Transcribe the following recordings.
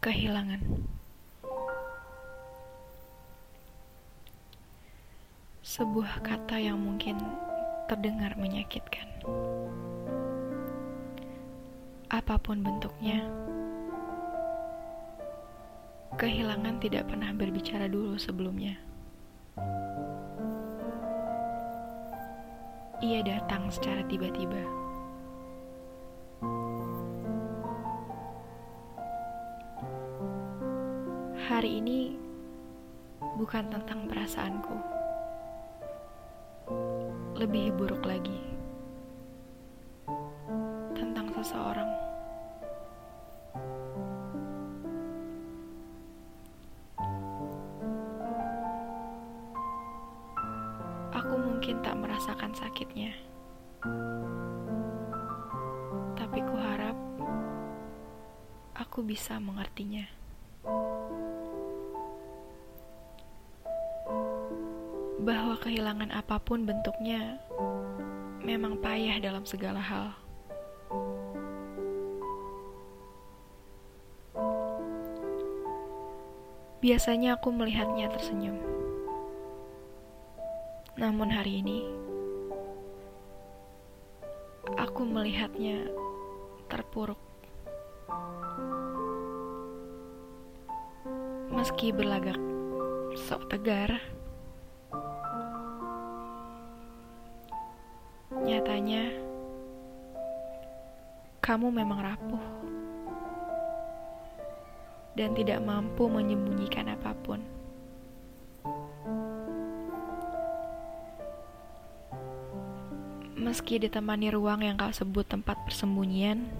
Kehilangan. Sebuah kata yang mungkin terdengar menyakitkan. Apa pun bentuknya Kehilangan tidak pernah berbicara dulu sebelumnya. Ia datang secara tiba-tiba Hari ini bukan tentang perasaanku. Lebih buruk lagi. Tentang seseorang. Aku mungkin tak merasakan sakitnya. Tapi kuharap aku bisa mengertinya. Bahwa kehilangan apa pun bentuknya memang payah dalam segala hal. Biasanya aku melihatnya tersenyum. Namun hari ini aku melihatnya terpuruk. Meski berlagak sok tegar, Nyatanya, kamu memang rapuh dan tidak mampu menyembunyikan apa pun. Meski ditemani ruang yang kau sebut tempat persembunyian,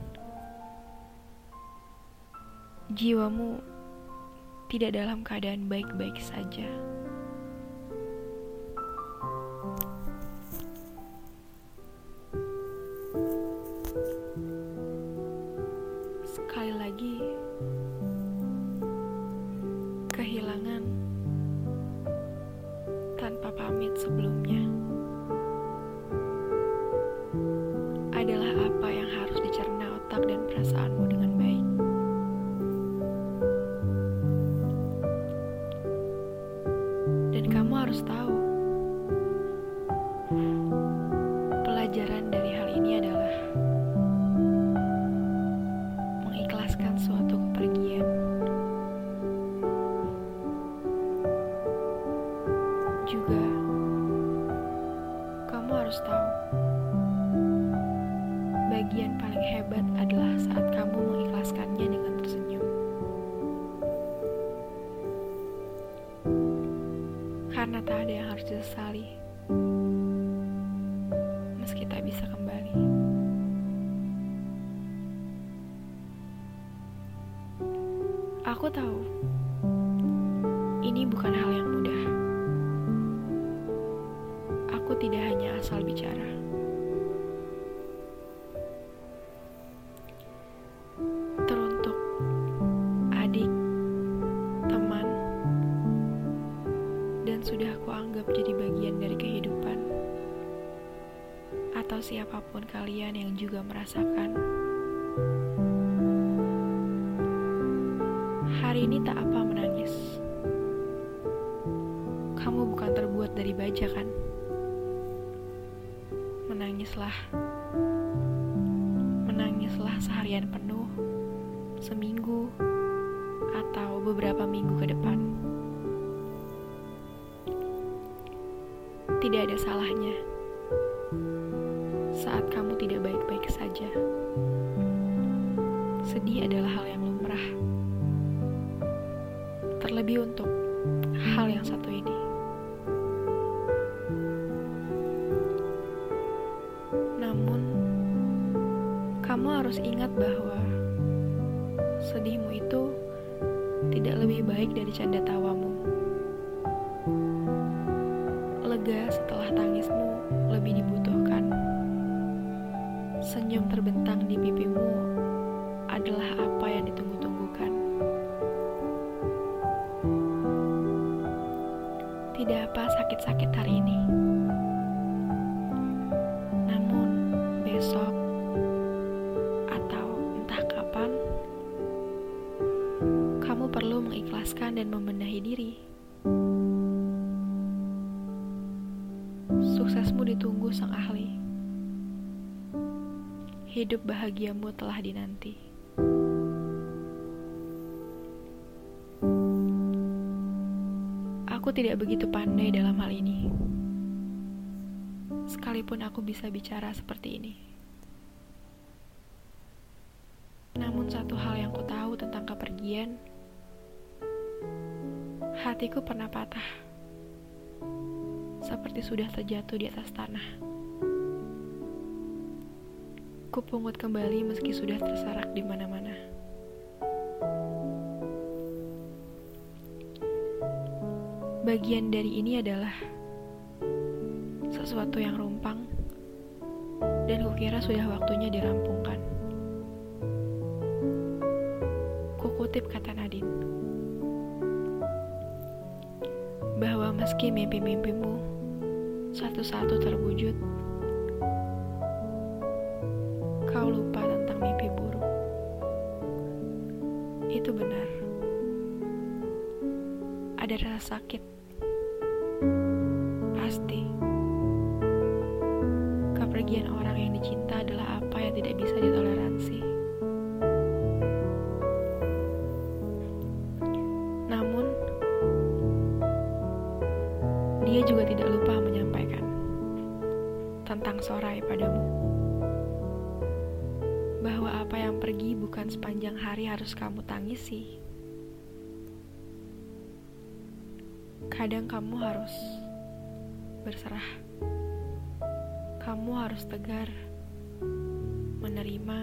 jiwamu tidak dalam keadaan baik-baik saja. Sekali lagi, kehilangan tanpa pamit sebelumnya mengikhlaskan suatu kepergian. Juga, kamu harus tahu, bagian paling hebat adalah saat kamu mengikhlaskannya dengan tersenyum. Karena tak ada yang harus disesali, Aku tahu ini bukan hal yang mudah. Aku tidak hanya asal bicara. Teruntuk adik, teman, dan sudah aku anggap jadi bagian dari kehidupan, atau siapa pun kalian yang juga merasakan. Hari ini tak apa menangis. Kamu bukan terbuat dari baja kan? Menangislah. Menangislah seharian penuh, seminggu, atau beberapa minggu ke depan. Tidak ada salahnya saat kamu tidak baik-baik saja. Sedih adalah hal yang lumrah terlebih untuk hal yang satu ini. Namun, kamu harus ingat bahwa sedihmu itu tidak lebih baik dari canda tawamu. Lega setelah tangismu lebih dibutuhkan. Senyum terbentang di pipimu adalah apa yang ditunggu-tunggukan. Tidak apa sakit-sakit hari ini. Namun besok atau entah kapan mengikhlaskan dan membenahi diri. Suksesmu ditunggu sang ahli. Hidup bahagiamu telah dinanti. Aku tidak begitu pandai dalam hal ini. Sekalipun aku bisa bicara seperti ini. Namun satu hal yang ku tahu tentang kepergian, hatiku pernah patah. Seperti sudah terjatuh di atas tanah. Kupungut kembali meski sudah tersarak di mana-mana. Bagian dari ini adalah sesuatu yang rumpang dan kukira sudah waktunya dirampungkan. Kukutip kata Nadine bahwa meski mimpi-mimpimu satu-satu terwujud, kau lupa Ada rasa sakit Pasti, kepergian orang yang dicinta adalah apa yang tidak bisa ditoleransi. Namun, dia juga tidak lupa menyampaikan tentang sorai padamu bahwa apa yang pergi bukan sepanjang hari harus kamu tangisi. Kadang kamu harus berserah. Kamu harus tegar, menerima,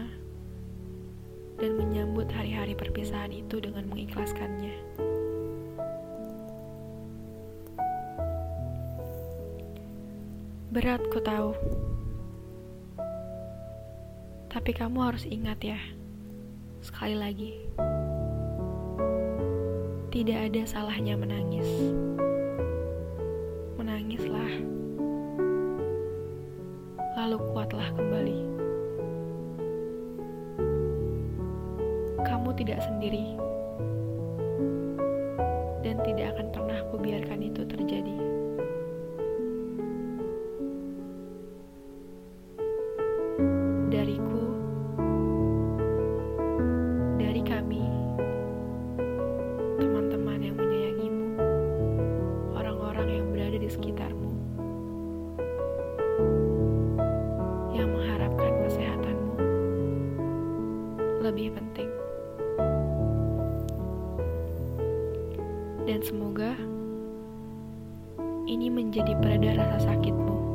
dan menyambut hari-hari perpisahan itu dengan mengikhlaskannya. Berat ku tahu. Tapi kamu harus ingat ya. Sekali lagi. Tidak ada salahnya menangis menangislah, lalu kuatlah kembali. Kamu tidak sendiri, dan tidak akan pernah kubiarkan itu terjadi. Lebih penting. Dan semoga ini menjadi pereda rasa sakitmu